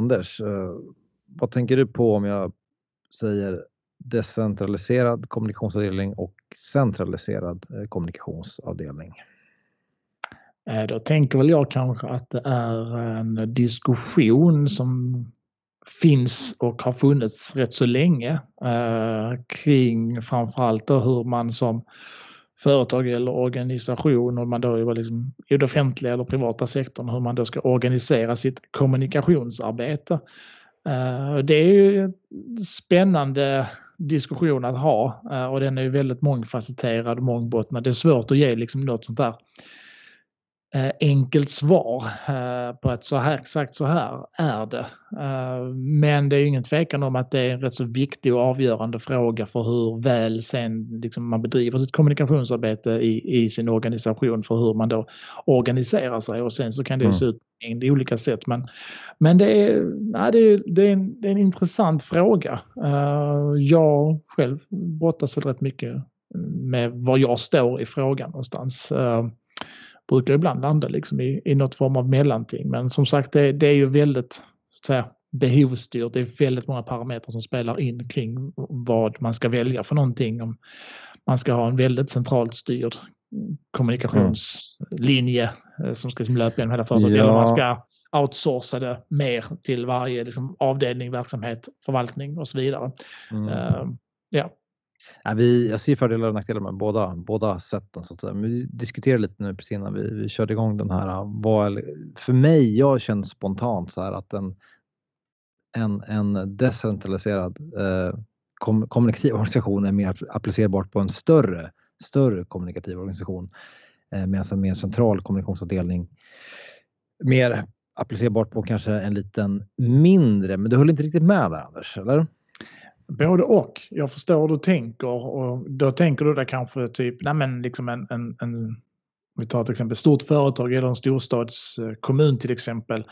Anders, eh, vad tänker du på om jag säger decentraliserad kommunikationsavdelning och centraliserad eh, kommunikationsavdelning? Eh, då tänker väl jag kanske att det är en diskussion som finns och har funnits rätt så länge eh, kring framförallt hur man som företag eller organisation, om man då är liksom i den offentliga eller privata sektorn, hur man då ska organisera sitt kommunikationsarbete. Eh, det är ju en spännande diskussion att ha eh, och den är ju väldigt mångfacetterad och mångbottnad. Det är svårt att ge liksom något sånt där enkelt svar eh, på att så här, exakt så här är det. Eh, men det är ingen tvekan om att det är en rätt så viktig och avgörande fråga för hur väl sen liksom man bedriver sitt kommunikationsarbete i, i sin organisation för hur man då organiserar sig och sen så kan det mm. se ut på en olika sätt. Men, men det, är, ja, det, är, det, är en, det är en intressant fråga. Jag själv brottas väl rätt mycket med var jag står i frågan någonstans brukar ibland landa liksom i, i något form av mellanting. Men som sagt, det, det är ju väldigt så att säga, behovsstyrt. Det är väldigt många parametrar som spelar in kring vad man ska välja för någonting. Om man ska ha en väldigt centralt styrd kommunikationslinje mm. som ska liksom löpa genom hela företaget. Ja. Eller man ska outsourca det mer till varje liksom, avdelning, verksamhet, förvaltning och så vidare. Mm. Uh, ja. Ja, vi, jag ser fördelar och nackdelar med båda, båda sätten. Så att säga. Men vi diskuterade lite nu precis innan vi, vi körde igång den här. Vad, för mig, jag känner spontant så här att en, en, en decentraliserad eh, kom, kommunikativ organisation är mer applicerbart på en större, större kommunikativ organisation. Eh, medan en mer central kommunikationsavdelning mer applicerbart på kanske en liten mindre. Men du höll inte riktigt med där Anders, eller? Både och. Jag förstår hur du tänker och då tänker du där kanske typ, nej men liksom en, en, en vi tar till exempel ett stort företag eller en storstadskommun till exempel.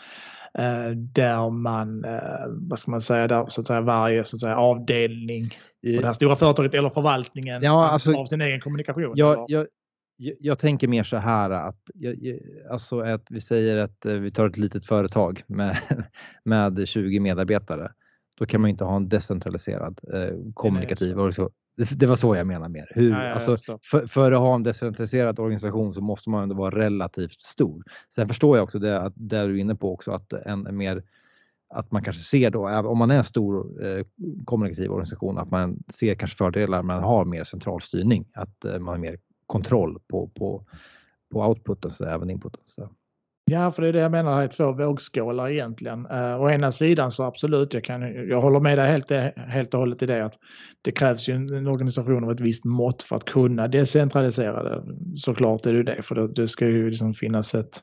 Eh, där man, eh, vad ska man säga, där så att säga varje så att säga, avdelning på det här stora företaget eller förvaltningen ja, alltså, av sin egen kommunikation. Jag, jag, jag, tänker mer så här att, alltså att vi säger att eh, vi tar ett litet företag med, med 20 medarbetare då kan man inte ha en decentraliserad eh, kommunikativ organisation. Det, det var så jag menar mer. Hur, ja, alltså, för, för, att ha en decentraliserad organisation så måste man ändå vara relativt stor. Sen förstår jag också det, att, det du är inne på också att en, en mer att man kanske ser då, om man är en stor eh, kommunikativ organisation, att man ser kanske fördelar med att ha mer central styrning. Att eh, man har mer kontroll på, på, på outputen, så även inputen. Så. Ja, för det är det jag menar, det är två vågskålar egentligen. Uh, å ena sidan så absolut, jag, kan, jag håller med dig helt, helt och hållet i det att det krävs ju en, en organisation av ett visst mått för att kunna decentralisera det. Såklart är det det, för det, det ska ju liksom finnas ett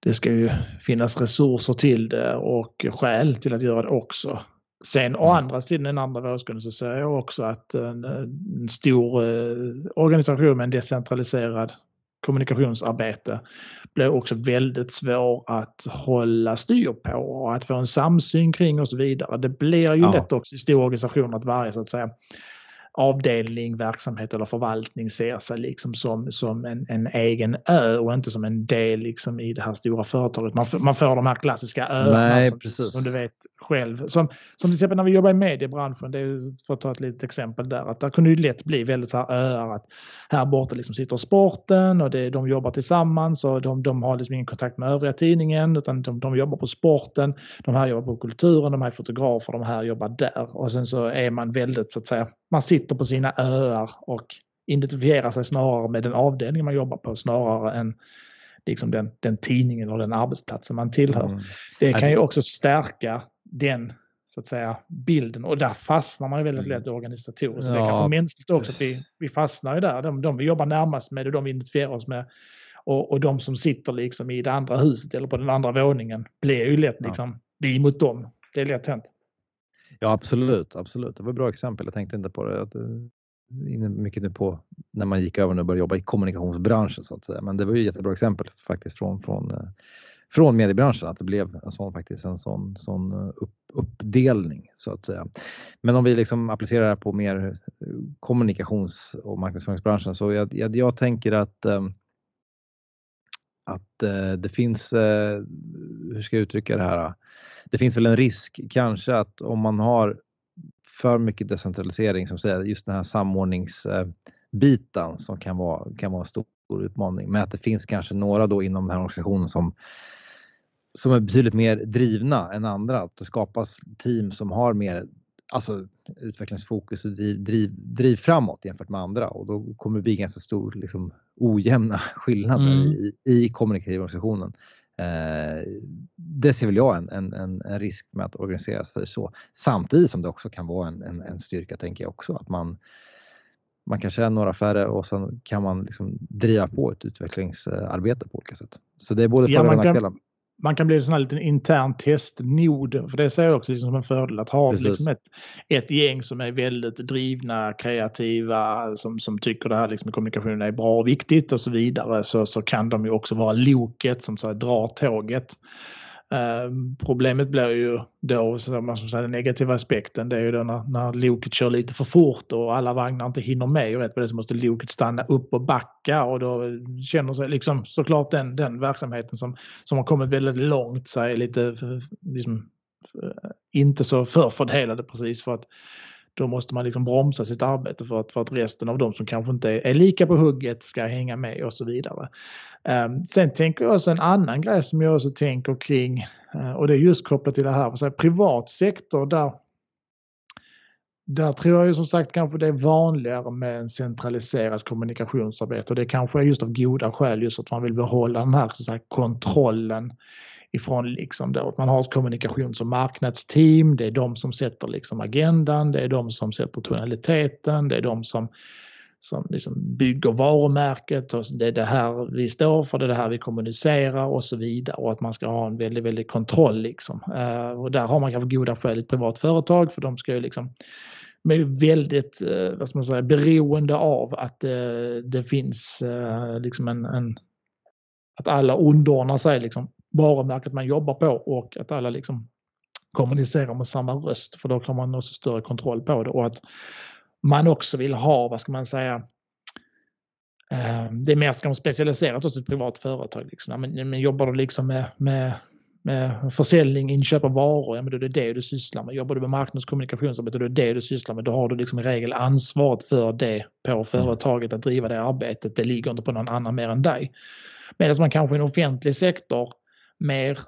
det ska ju finnas resurser till det och skäl till att göra det också. Sen å mm. andra sidan, den andra vågskålen, så säger jag också att en, en stor eh, organisation med en decentraliserad kommunikationsarbete blir också väldigt svår att hålla styr på och att få en samsyn kring och så vidare. Det blir ju ja. lätt också i stora organisationer att varje så att säga avdelning, verksamhet eller förvaltning ser sig liksom som, som en, en egen ö och inte som en del liksom i det här stora företaget. Man, man får de här klassiska öarna som, som, du vet själv. Som, som till exempel när vi jobbar i mediebranschen, det är, för att ta ett litet exempel där, att det kunde ju lätt bli väldigt så här öar att här borta liksom sitter sporten och det, de jobbar tillsammans och de, de har liksom ingen kontakt med övriga tidningen utan de, de jobbar på sporten, de här jobbar på kulturen, de här är fotografer, de här jobbar där och sen så är man väldigt så att säga, man sitter på sina öar och identifierar sig snarare med den avdelning man jobbar på snarare än liksom den, den tidningen eller den arbetsplatsen man tillhör. Mm. Det kan ju också stärka den så att säga bilden och där fastnar man ju väldigt mm. lätt organisatoriskt. Ja. Det är kanske mänskligt också att vi, vi fastnar ju där. De, de vi jobbar närmast med och de vi identifierar oss med och, och de som sitter liksom i det andra huset eller på den andra våningen blir ju lätt liksom ja. vi mot dem. Det är lätt hänt. Ja absolut, absolut. Det var ett bra exempel. Jag tänkte inte på det. Eh, Inne mycket nu på när man gick över och började jobba i kommunikationsbranschen så att säga. Men det var ju ett jättebra exempel faktiskt från, från eh, från mediebranschen att det blev en sån, faktiskt, en sån, sån eh, upp, uppdelning så att säga. Men om vi liksom applicerar det här på mer kommunikations och marknadsföringsbranschen så jag, jag, jag tänker att att det finns, hur ska jag uttrycka det här? Det finns väl en risk kanske att om man har för mycket decentralisering som säger just den här samordningsbiten som kan vara, kan vara en stor utmaning. Men att det finns kanske några då inom den här organisationen som som är betydligt mer drivna än andra. Att det skapas team som har mer alltså, utvecklingsfokus och driv, driv, driv framåt jämfört med andra och då kommer det bli ganska stor liksom, ojämna skillnader mm. i, i kommunikativa organisationen. Eh, det ser väl jag en, en, en, risk med att organisera sig så. Samtidigt som det också kan vara en, en, en styrka tänker jag också att man man kanske är några färre och sen kan man liksom driva på ett utvecklingsarbete på olika sätt. Så det är både ja, för och nackdelar man kan bli en sån här liten intern testnod. För det ser jag också liksom som en fördel att ha liksom ett, ett gäng som är väldigt drivna, kreativa, som, som tycker det här liksom, kommunikationen är bra och viktigt och så vidare. Så, så kan de ju också vara loket som så här, drar tåget. Ehm, problemet blir ju då, man ska den negativa aspekten, det är ju då när, när loket kör lite för fort och alla vagnar inte hinner med och rätt vad det så måste loket stanna upp och backa och då eh, känner sig liksom såklart den, den verksamheten som, som har kommit väldigt långt sig lite eh, liksom, eh, inte så förfördelade precis för att då måste man liksom bromsa sitt arbete för att, för att resten av de som kanske inte är, är lika på hugget ska hänga med och så vidare. Um, sen tänker jag också en annan grej som jag också tänker kring uh, och det är just kopplat till det här, så här, privat sektor där där tror jag ju som sagt kanske det är vanligare med en centraliserad kommunikationsarbete. Och det kanske är just av goda skäl just att man vill behålla den här, så här kontrollen ifrån liksom då. Att man har ett kommunikations och marknadsteam. Det är de som sätter liksom agendan, det är de som sätter tonaliteten, det är de som, som liksom bygger varumärket och det är det här vi står för, det är det här vi kommunicerar och så vidare och att man ska ha en väldigt, väldigt kontroll liksom. Eh, och där har man kanske goda skäl i ett privat företag för de ska ju liksom de är väldigt eh, vad ska man säga, beroende av att eh, det finns liksom en, en att alla underordnar sig liksom varumärket man jobbar på och att alla liksom kommunicerar med samma röst för då kan man också större kontroll på det och att man också vill ha, vad ska man säga, eh, det är mer ska man specialiserat hos ett privat företag. Liksom. Men, men jobbar du liksom med, med, med försäljning, inköp av varor, ja, men då är det det du sysslar med. Jobbar du med marknadskommunikationsarbete, då är det det du sysslar med. Då har du liksom i regel ansvaret för det på företaget att driva det arbetet. Det ligger inte på någon annan mer än dig. Medan man kanske i en offentlig sektor mer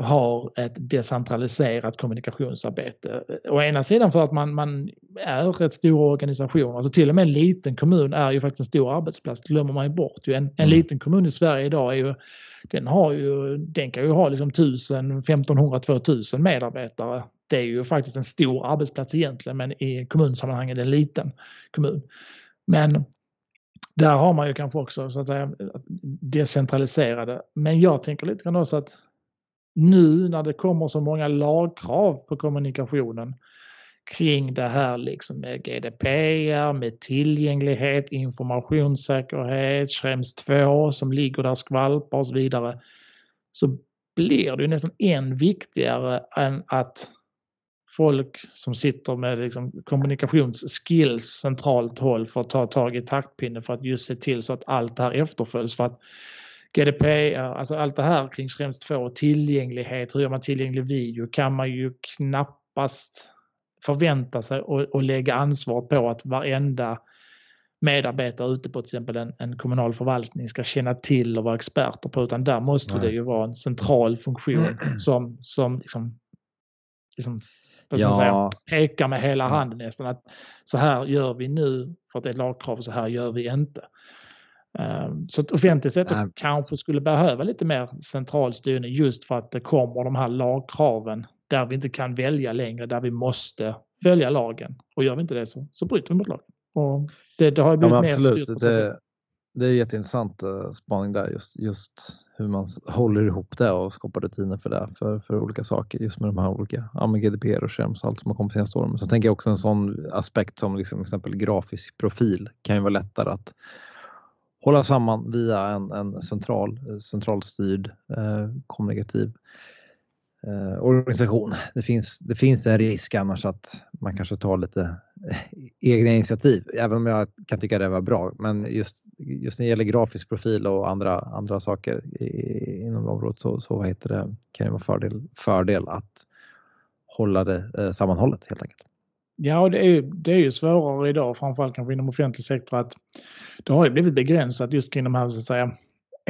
har ett decentraliserat kommunikationsarbete. Å ena sidan för att man, man är rätt stor organisation, alltså till och med en liten kommun är ju faktiskt en stor arbetsplats, det glömmer man ju bort. En, en mm. liten kommun i Sverige idag är ju, den, har ju, den kan ju ha liksom 1000, 1500, 2000 medarbetare. Det är ju faktiskt en stor arbetsplats egentligen men i kommunsammanhang är det en liten kommun. Men där har man ju kanske också så att säga, decentraliserade. Men jag tänker lite grann också att nu när det kommer så många lagkrav på kommunikationen kring det här liksom med GDPR, med tillgänglighet, informationssäkerhet, Schrems 2 som ligger där skvalpar och så vidare. Så blir det ju nästan än viktigare än att folk som sitter med liksom kommunikationsskills centralt håll får ta tag i taktpinnen för att just se till så att allt det här efterföljs. För att GDPR, alltså allt det här kring Schrems 2, tillgänglighet, hur gör man tillgänglig video kan man ju knappast förvänta sig och, och lägga ansvar på att varenda medarbetare ute på till exempel en, en, kommunal förvaltning ska känna till och vara experter på utan där måste Nej. det ju vara en central funktion som, som liksom, liksom vad ja. säga, peka med hela handen nästan att så här gör vi nu för att det är lagkrav och så här gör vi inte. Ehm, så att offentlig sektor kanske skulle behöva lite mer central styrning just för att det kommer de här lagkraven där vi inte kan välja längre, där vi måste följa lagen. Och gör vi inte det så, så bryter vi mot lagen. Och det, det har blivit ja, mer styrt på det, det är jätteintressant uh, spaning där just, just hur man håller ihop det och skapar rutiner för det för, för olika saker just med de här olika ja, med GDPR och Schrems allt som har kommit senaste åren. Så tänker jag också en sån aspekt som liksom exempel grafisk profil kan ju vara lättare att hålla samman via en, en central centralstyrd eh, kommunikativ eh, organisation. Det finns, det finns en risk annars att man kanske tar lite eh, egna initiativ, även om jag kan tycka det var bra. Men just, just när det gäller grafisk profil och andra, andra saker i, inom området så, så vad heter det, kan det vara fördel, fördel att hålla det eh, sammanhållet helt enkelt. Ja, det är, det är ju svårare idag, framförallt kanske inom offentlig sektor, att det har ju blivit begränsat just kring de här så att säga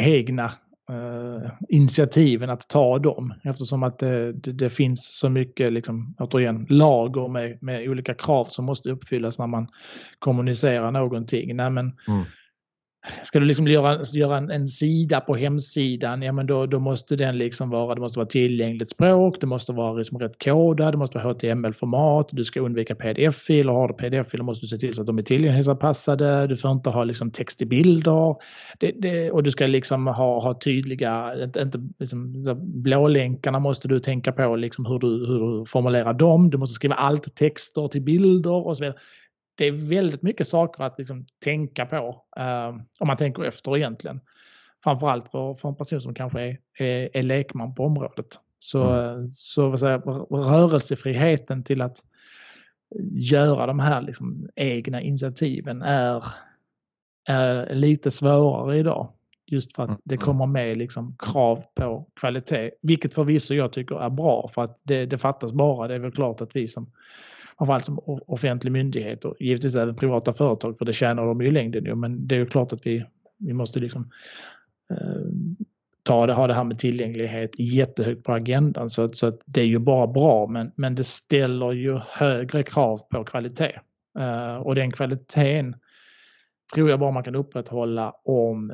egna eh, initiativen att ta dem eftersom att det, det, det, finns så mycket, liksom, återigen, lager med, med olika krav som måste uppfyllas när man kommunicerar någonting. Nej, men, mm. Ska du liksom göra, göra en, en, sida på hemsidan, ja men då, då måste den liksom vara, det måste vara tillgängligt språk, det måste vara liksom rätt kodad, det måste vara HTML-format, du ska undvika pdf-filer, har du pdf-filer måste du se till så att de är tillgänglighetsanpassade, du får inte ha liksom text i bilder. Det, det, och du ska liksom ha, ha tydliga, inte, inte liksom, blålänkarna måste du tänka på liksom hur, du, hur du formulerar dem, du måste skriva allt texter till bilder och så vidare det är väldigt mycket saker att liksom tänka på eh, om man tänker efter egentligen. Framförallt för, för en person som kanske är, är, är lekman på området. Så, mm. så vad säger, rörelsefriheten till att göra de här liksom egna initiativen är, är lite svårare idag. Just för att mm, det mm. kommer med liksom krav på kvalitet, vilket förvisso jag tycker är bra för att det, det fattas bara. Det är väl klart att vi som framförallt som offentlig myndighet och givetvis även privata företag för det tjänar de ju i längden ju. Men det är ju klart att vi, vi måste liksom eh, ta det, ha det här med tillgänglighet jättehögt på agendan så, så att det är ju bara bra men, men det ställer ju högre krav på kvalitet. Eh, och den kvaliteten tror jag bara man kan upprätthålla om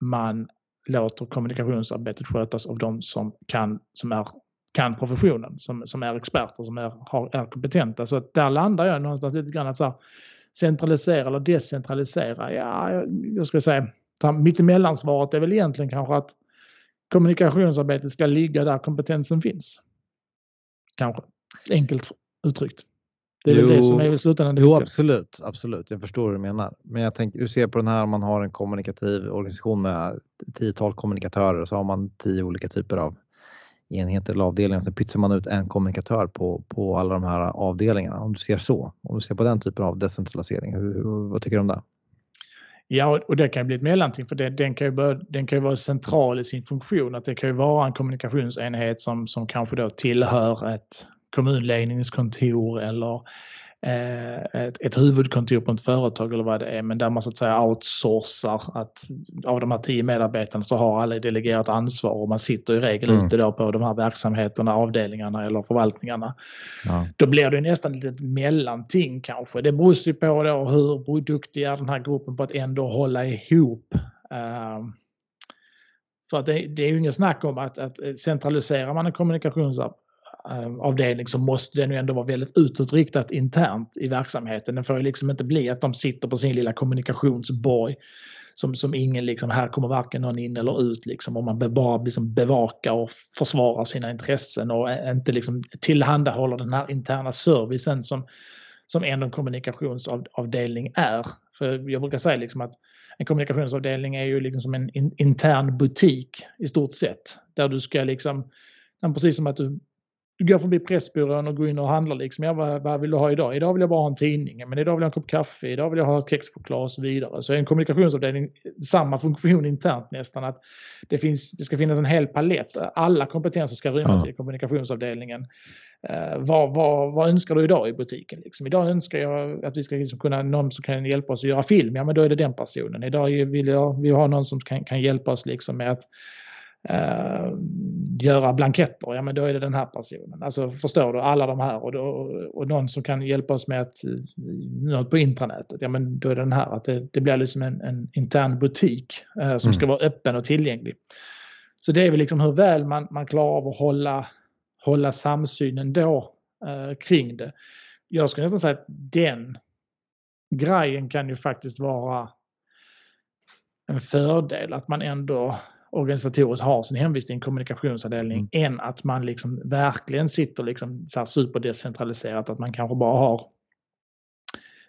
man låter kommunikationsarbetet skötas av de som kan, som är kan professionen, som, som är experter, som är, har, är kompetenta. Så att där landar jag någonstans lite grann att så här, centralisera eller decentralisera. Ja, jag, jag skulle säga mittemellansvaret är väl egentligen kanske att kommunikationsarbetet ska ligga där kompetensen finns. Kanske, enkelt uttryckt. Det är jo, väl det som är i slutändan Jo, absolut, absolut. Jag förstår hur du menar. Men jag tänker, du ser på den här, om man har en kommunikativ organisation med tiotal kommunikatörer och så har man tio olika typer av enheter eller avdelningar. Sen pytsar man ut en kommunikatör på, på alla de här avdelningarna. Om du ser så, om du ser på den typen av decentralisering, hur, vad tycker du om det? Ja, och det kan bli ett mellanting för det, den, kan ju börja, den kan ju vara central i sin funktion. Att det kan ju vara en kommunikationsenhet som, som kanske då tillhör ett kommunledningskontor eller ett, ett huvudkontor på ett företag eller vad det är, men där man så att säga outsourcar att av de här tio medarbetarna så har alla delegerat ansvar och man sitter i regel mm. ute då på de här verksamheterna, avdelningarna eller förvaltningarna. Ja. Då blir det nästan ett mellanting kanske. Det beror ju på då hur duktig är den här gruppen på att ändå hålla ihop. Uh, för att det, det, är ju inget snack om att, att centraliserar man en kommunikationsapp Eh, Eh, avdelning så måste den ju ändå vara väldigt utåtriktat internt i verksamheten. Den får ju liksom inte bli att de sitter på sin lilla kommunikationsborg som, som ingen liksom, här kommer varken någon in eller ut liksom och man bara liksom bevakar och försvarar sina intressen och inte liksom tillhandahåller den här interna servicen som, som en kommunikationsavdelning är. För jag brukar säga liksom att en kommunikationsavdelning är ju liksom som en in, intern butik i stort sett. Där du ska liksom, precis som att du du går förbi Pressbyrån och går in och handlar liksom. Ja, vad, vad, vill du ha idag? Idag vill jag bara ha en tidning, men idag vill jag ha en kopp kaffe, idag vill jag ha kexchoklad och så vidare. Så en kommunikationsavdelning, samma funktion internt nästan, att det, finns, det ska finnas en hel palett. Alla kompetenser ska rymmas ja. i kommunikationsavdelningen. Uh, vad, vad, vad, önskar du idag i butiken? Liksom? Idag önskar jag att vi ska liksom kunna, någon som kan hjälpa oss att göra film, ja men då är det den personen. Idag vill jag, vill ha någon som kan, kan hjälpa oss liksom med att eh, göra blanketter, ja men då är det den här personen. Alltså förstår du, alla de här och, då, och någon som kan hjälpa oss med att, något på intranätet, ja men då är det den här. Att det, det blir liksom en, en intern butik eh, som mm. ska vara öppen och tillgänglig. Så det är väl liksom hur väl man, man klarar av att hålla, hålla samsynen då eh, kring det. Jag skulle nästan säga att den grejen kan ju faktiskt vara en fördel att man ändå organisatoriskt har sin hemvist i en kommunikationsavdelning mm. än att man liksom verkligen sitter liksom så här superdecentraliserat att man kanske bara har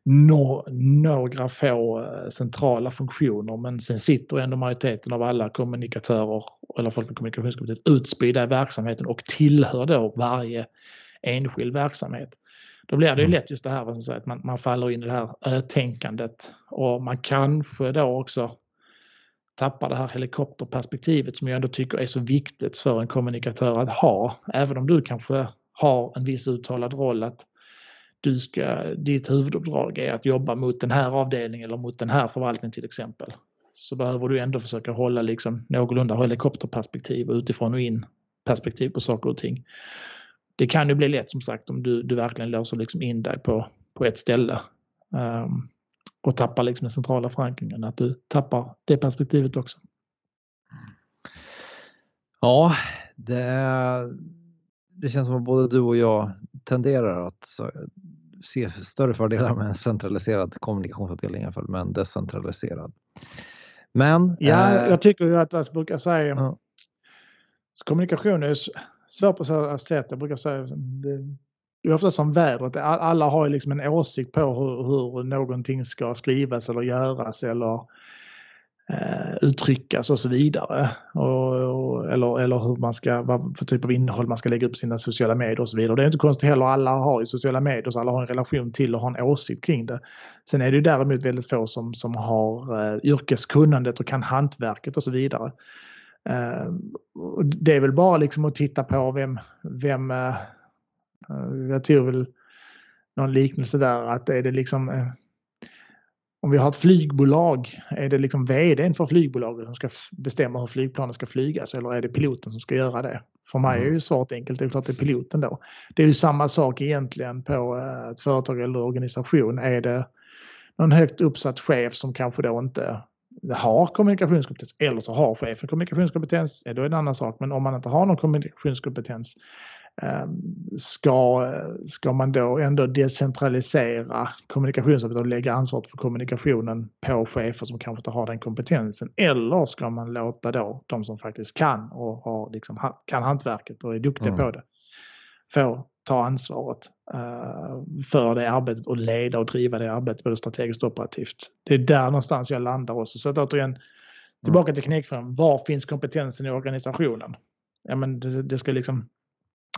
no, några få eh, centrala funktioner men sen sitter ändå majoriteten av alla kommunikatörer eller folk med kommunikationskompetens utspridda i verksamheten och tillhör då varje enskild verksamhet. Då blir det ju mm. lätt just det här som säger, att man, man faller in i det här ö-tänkandet och man kanske då också tappar det här helikopterperspektivet som jag ändå tycker är så viktigt för en kommunikatör att ha. Även om du kanske har en viss uttalad roll att du ska, ditt huvuduppdrag är att jobba mot den här avdelningen eller mot den här förvaltningen till exempel. Så behöver du ändå försöka hålla liksom någorlunda helikopterperspektiv utifrån och in perspektiv på saker och ting. Det kan ju bli lätt som sagt om du, du verkligen låser liksom in dig på, på ett ställe um, och tappar liksom den centrala förankringen, att du tappar det perspektivet också. Ja, det, det känns som att både du och jag tenderar att se större fördelar med en centraliserad kommunikationsavdelning jämfört med en decentraliserad. Men... Ja, eh, jag tycker ju att jag brukar säga ja. kommunikation är svårt på så sätt. Jag brukar säga det, det är ofta som vädret. Alla har ju liksom en åsikt på hur, hur någonting ska skrivas eller göras eller eh, uttryckas och så vidare. Och, och, eller, eller hur man ska, vad för typ av innehåll man ska lägga upp sina sociala medier och så vidare. Det är inte konstigt heller, alla har ju sociala medier så alla har en relation till och har en åsikt kring det. Sen är det ju däremot väldigt få som, som har eh, yrkeskunnandet och kan hantverket och så vidare. Eh, det är väl bara liksom att titta på vem, vem eh, jag tror väl någon liknelse där att är det liksom eh, om vi har ett flygbolag, är det liksom vdn för flygbolaget som ska bestämma hur flygplanet ska flygas eller är det piloten som ska göra det? För mig är ju mm. svaret enkelt, det är klart det är piloten då. Det är ju samma sak egentligen på ett företag eller organisation. Är det någon högt uppsatt chef som kanske då inte har kommunikationskompetens eller så har chefen kommunikationskompetens, då är det en annan sak. Men om man inte har någon kommunikationskompetens ska, ska man då ändå decentralisera kommunikationsarbetet och lägga ansvaret för kommunikationen på chefer som kanske inte har den kompetensen? Eller ska man låta då de som faktiskt kan och har liksom, kan hantverket och är duktiga mm. på det få ta ansvaret uh, för det arbetet och leda och driva det arbetet både strategiskt och operativt. Det är där någonstans jag landar också. Så att återigen, tillbaka mm. till knäckfrågan. Var finns kompetensen i organisationen? Ja, men det, det ska liksom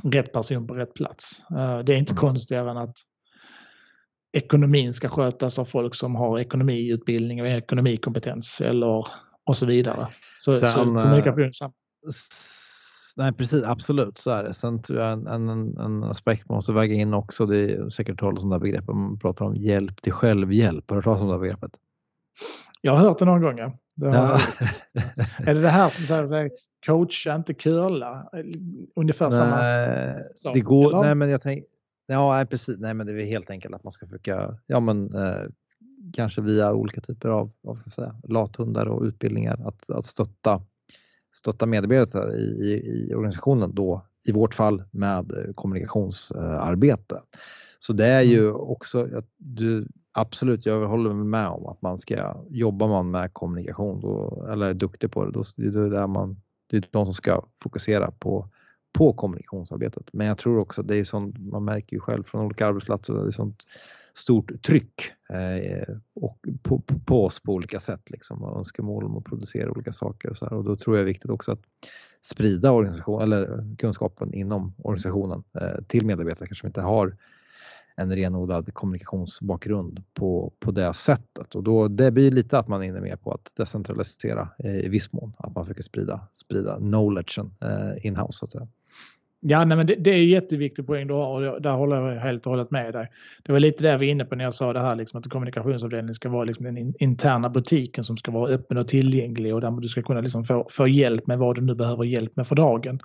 rätt person på rätt plats. Eh, det är inte mm. konstigare än att ekonomin ska skötas av folk som har ekonomiutbildning och ekonomikompetens eller och så vidare. Så, Sen, så eh, kommunikation Nej precis, absolut så är det. Sen tror jag en, en, en aspekt man måste väga in också, det är säkert talas om det här begreppet, man pratar om hjälp till självhjälp. Har du hört talas om det här begreppet? Jag har hört det någon gång. Ja. Det ja. är det det här som säger coacha, inte curla? Ungefär nej, samma sak? Det går, eller? nej men jag tänker, ja precis, nej men det är helt enkelt att man ska försöka, ja men eh, kanske via olika typer av, av säga, lathundar och utbildningar att, att stötta, stötta medarbetare i, i, i organisationen då i vårt fall med kommunikationsarbete. Så det är ju mm. också, du, absolut, jag håller med om att man ska, jobbar man med kommunikation då, eller är duktig på det, då det är det där man det är de som ska fokusera på, på kommunikationsarbetet. Men jag tror också det är sånt, man märker ju själv från olika arbetsplatser, det är sånt stort tryck eh, och på, på, på, oss på olika sätt liksom, och önskemål om att producera olika saker och, så här. och då tror jag det är viktigt också att sprida organisation, eller kunskapen inom organisationen eh, till medarbetare kanske inte har en renodlad kommunikationsbakgrund på, på det sättet. Och då, det blir lite att man är inne mer på att decentralisera eh, i viss mån, att man försöker sprida, sprida knowledgen eh, in-house så att säga. Ja, nej, men det, det är en jätteviktig poäng du har och där håller jag helt och hållet med dig. Det var lite det vi var inne på när jag sa det här liksom, att kommunikationsavdelningen ska vara liksom den interna butiken som ska vara öppen och tillgänglig och där du ska kunna liksom få, få hjälp med vad du nu behöver hjälp med för dagen.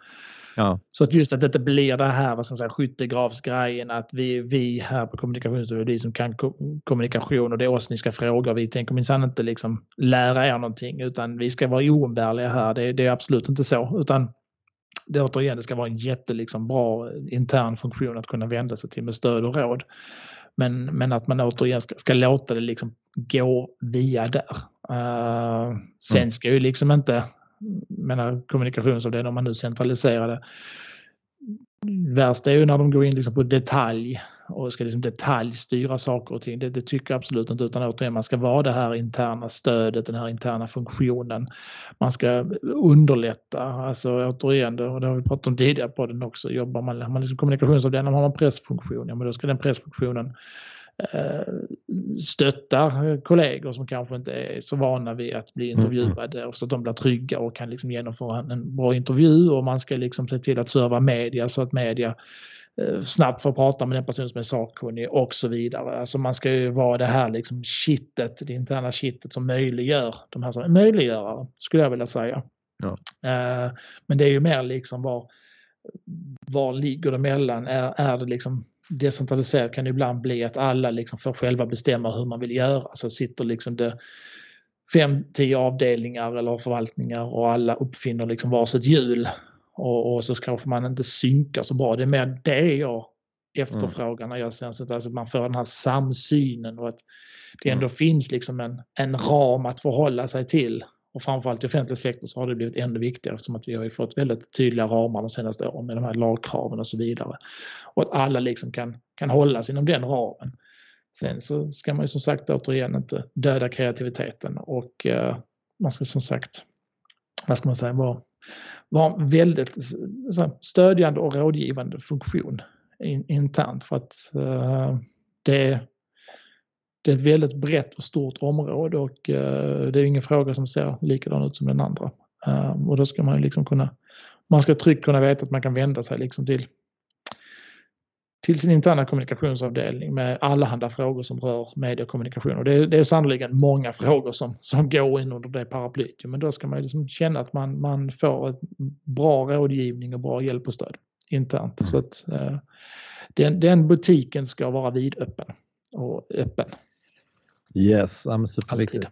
Ja. Så att just att det blir det här vad ska man säga, skyttegravsgrejen att vi, vi här på kommunikationsstudion, vi som kan kommunikation och det är oss ni ska fråga. Vi tänker minsann inte liksom lära er någonting utan vi ska vara oumbärliga här. Det, det är absolut inte så. Utan det, återigen, det ska vara en jätte liksom, bra intern funktion att kunna vända sig till med stöd och råd. Men, men att man återigen ska, ska låta det liksom gå via där. Uh, sen mm. ska ju liksom inte menar kommunikationsavdelningen om man nu centraliserar det. Värst är ju när de går in liksom på detalj och ska liksom detaljstyra saker och ting. Det, det tycker jag absolut inte utan återigen man ska vara det här interna stödet, den här interna funktionen. Man ska underlätta, alltså återigen, det, och det har vi pratat om tidigare på den också, jobbar man, har man liksom kommunikationsavdelning, har man pressfunktion, ja men då ska den pressfunktionen Eh, stötta kollegor som kanske inte är så vana vid att bli mm, mm. intervjuade och så att de blir trygga och kan liksom genomföra en bra intervju och man ska liksom se till att serva media så att media eh, snabbt får prata med den person som är sakkunnig och så vidare. Alltså man ska ju vara det här liksom kittet, det interna kittet som möjliggör de här som möjliggörare skulle jag vilja säga. Ja. Eh, men det är ju mer liksom var, var ligger det mellan? Är, är det liksom decentraliserat kan det ibland bli att alla liksom får själva bestämma hur man vill göra. Så sitter liksom det fem, tio avdelningar eller förvaltningar och alla uppfinner liksom varsitt hjul. Och, och så kanske man inte synkar så bra. Det är mer det jag efterfrågar när jag ser att alltså man får den här samsynen och att det ändå mm. finns liksom en, en ram att förhålla sig till och framförallt i offentlig sektor så har det blivit ännu viktigare eftersom att vi har fått väldigt tydliga ramar de senaste åren med de här lagkraven och så vidare. Och att alla liksom kan, kan hållas inom den ramen. Sen så ska man ju som sagt återigen inte döda kreativiteten och eh, man ska som sagt, vad ska man säga, vara, vara väldigt så, stödjande och rådgivande funktion in, internt för att eh, det det är ett väldigt brett och stort område och eh, det är ingen fråga som ser likadan ut som den andra. Ehm, och då ska man liksom kunna, man ska tryggt kunna veta att man kan vända sig liksom till, till sin interna kommunikationsavdelning med allehanda frågor som rör media Och kommunikation. det, det är sannerligen många frågor som, som går in under det paraplyet. Men då ska man liksom känna att man, man får ett bra rådgivning och bra hjälp och stöd internt. Så att eh, den, den butiken ska vara vidöppen och öppen. Yes, superviktigt.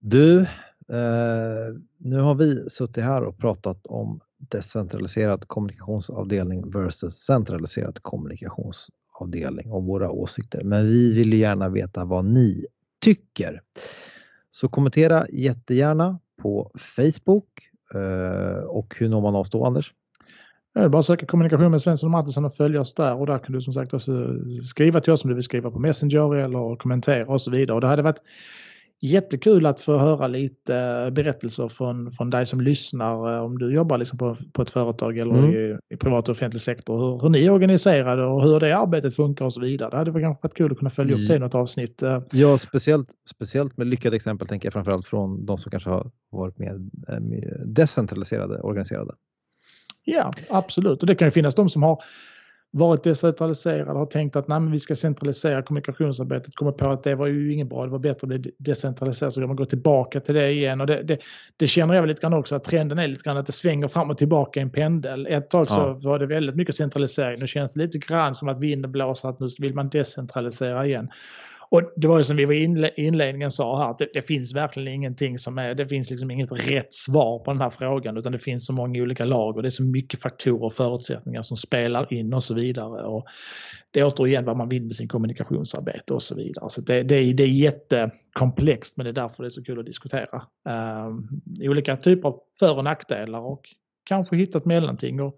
Du, eh, nu har vi suttit här och pratat om decentraliserad kommunikationsavdelning versus centraliserad kommunikationsavdelning och våra åsikter. Men vi vill gärna veta vad ni tycker. Så kommentera jättegärna på Facebook eh, och hur når man oss då Anders? Det är bara att söka kommunikation med Svensson och Mattisson och följa oss där och där kan du som sagt också skriva till oss om du vill skriva på Messenger eller kommentera och så vidare. Och det hade varit jättekul att få höra lite berättelser från, från dig som lyssnar eh, om du jobbar liksom på, på ett företag eller mm. i, i privat och offentlig sektor. Hur, hur ni är organiserade och hur det arbetet funkar och så vidare. Det hade varit kanske varit kul att kunna följa upp det i något avsnitt. Eh. Ja, speciellt, speciellt med lyckade exempel tänker jag framförallt från de som kanske har varit mer, eh, mer decentraliserade, organiserade. Ja, absolut. Och det kan ju finnas de som har varit decentraliserade har tänkt att nej, vi ska centralisera kommunikationsarbetet, kommer på att det var ju inget bra, det var bättre att bli decentraliserat så kan man gå tillbaka till det igen. Och det, det, det känner jag väl lite grann också att trenden är lite grann att det svänger fram och tillbaka i en pendel. Ett tag så var det väldigt mycket centralisering, nu känns det lite grann som att vinden blåser att nu vill man decentralisera igen. Och det var ju som vi var inledningen sa här, att det, det, finns verkligen ingenting som är, det finns liksom inget rätt svar på den här frågan utan det finns så många olika lag och det är så mycket faktorer och förutsättningar som spelar in och så vidare. Och det är återigen vad man vill med sin kommunikationsarbete och så vidare. Så det, det, det är jättekomplext men det är därför det är så kul att diskutera. Um, olika typer av för och nackdelar och kanske hitta ett mellanting. Och,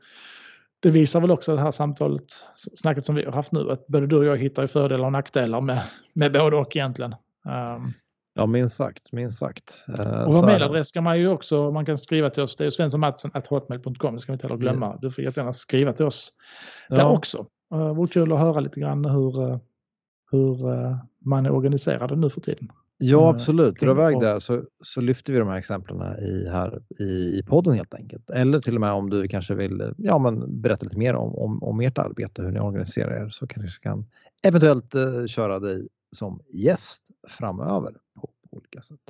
det visar väl också det här samtalet, snacket som vi har haft nu, att både du och jag hittar fördelar och nackdelar med, med både och egentligen. Um, ja, minst sagt, minst sagt. Uh, och vår mejladress kan man ju också, man kan skriva till oss, det är svenssonmattsson.hotmail.com, det ska vi inte heller glömma. Mm. Du får jättegärna skriva till oss ja. där också. Uh, vore kul att höra lite grann hur, uh, hur uh, man är organiserad nu för tiden. Ja, eh, absolut. Dra iväg där så, så lyfter vi de här exemplen i, här, i, i podden helt enkelt. Eller till och med om du kanske vill ja, men berätta lite mer om, om, om ert arbete, hur ni organiserar er, så kanske kan eventuellt eh, köra dig som gäst framöver på, på olika sätt.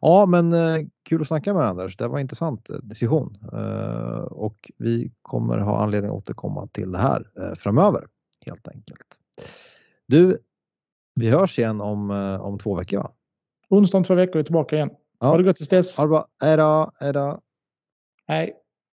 Ja, men eh, kul att snacka med Anders. Det var en intressant eh, diskussion eh, och vi kommer ha anledning att återkomma till det här eh, framöver helt enkelt. Du, vi hörs igen om, eh, om två veckor va? Onsdag om två veckor är tillbaka igen. Ja. Ha det gott tills dess. Ha det bra. Hej då. Hej då. Hej.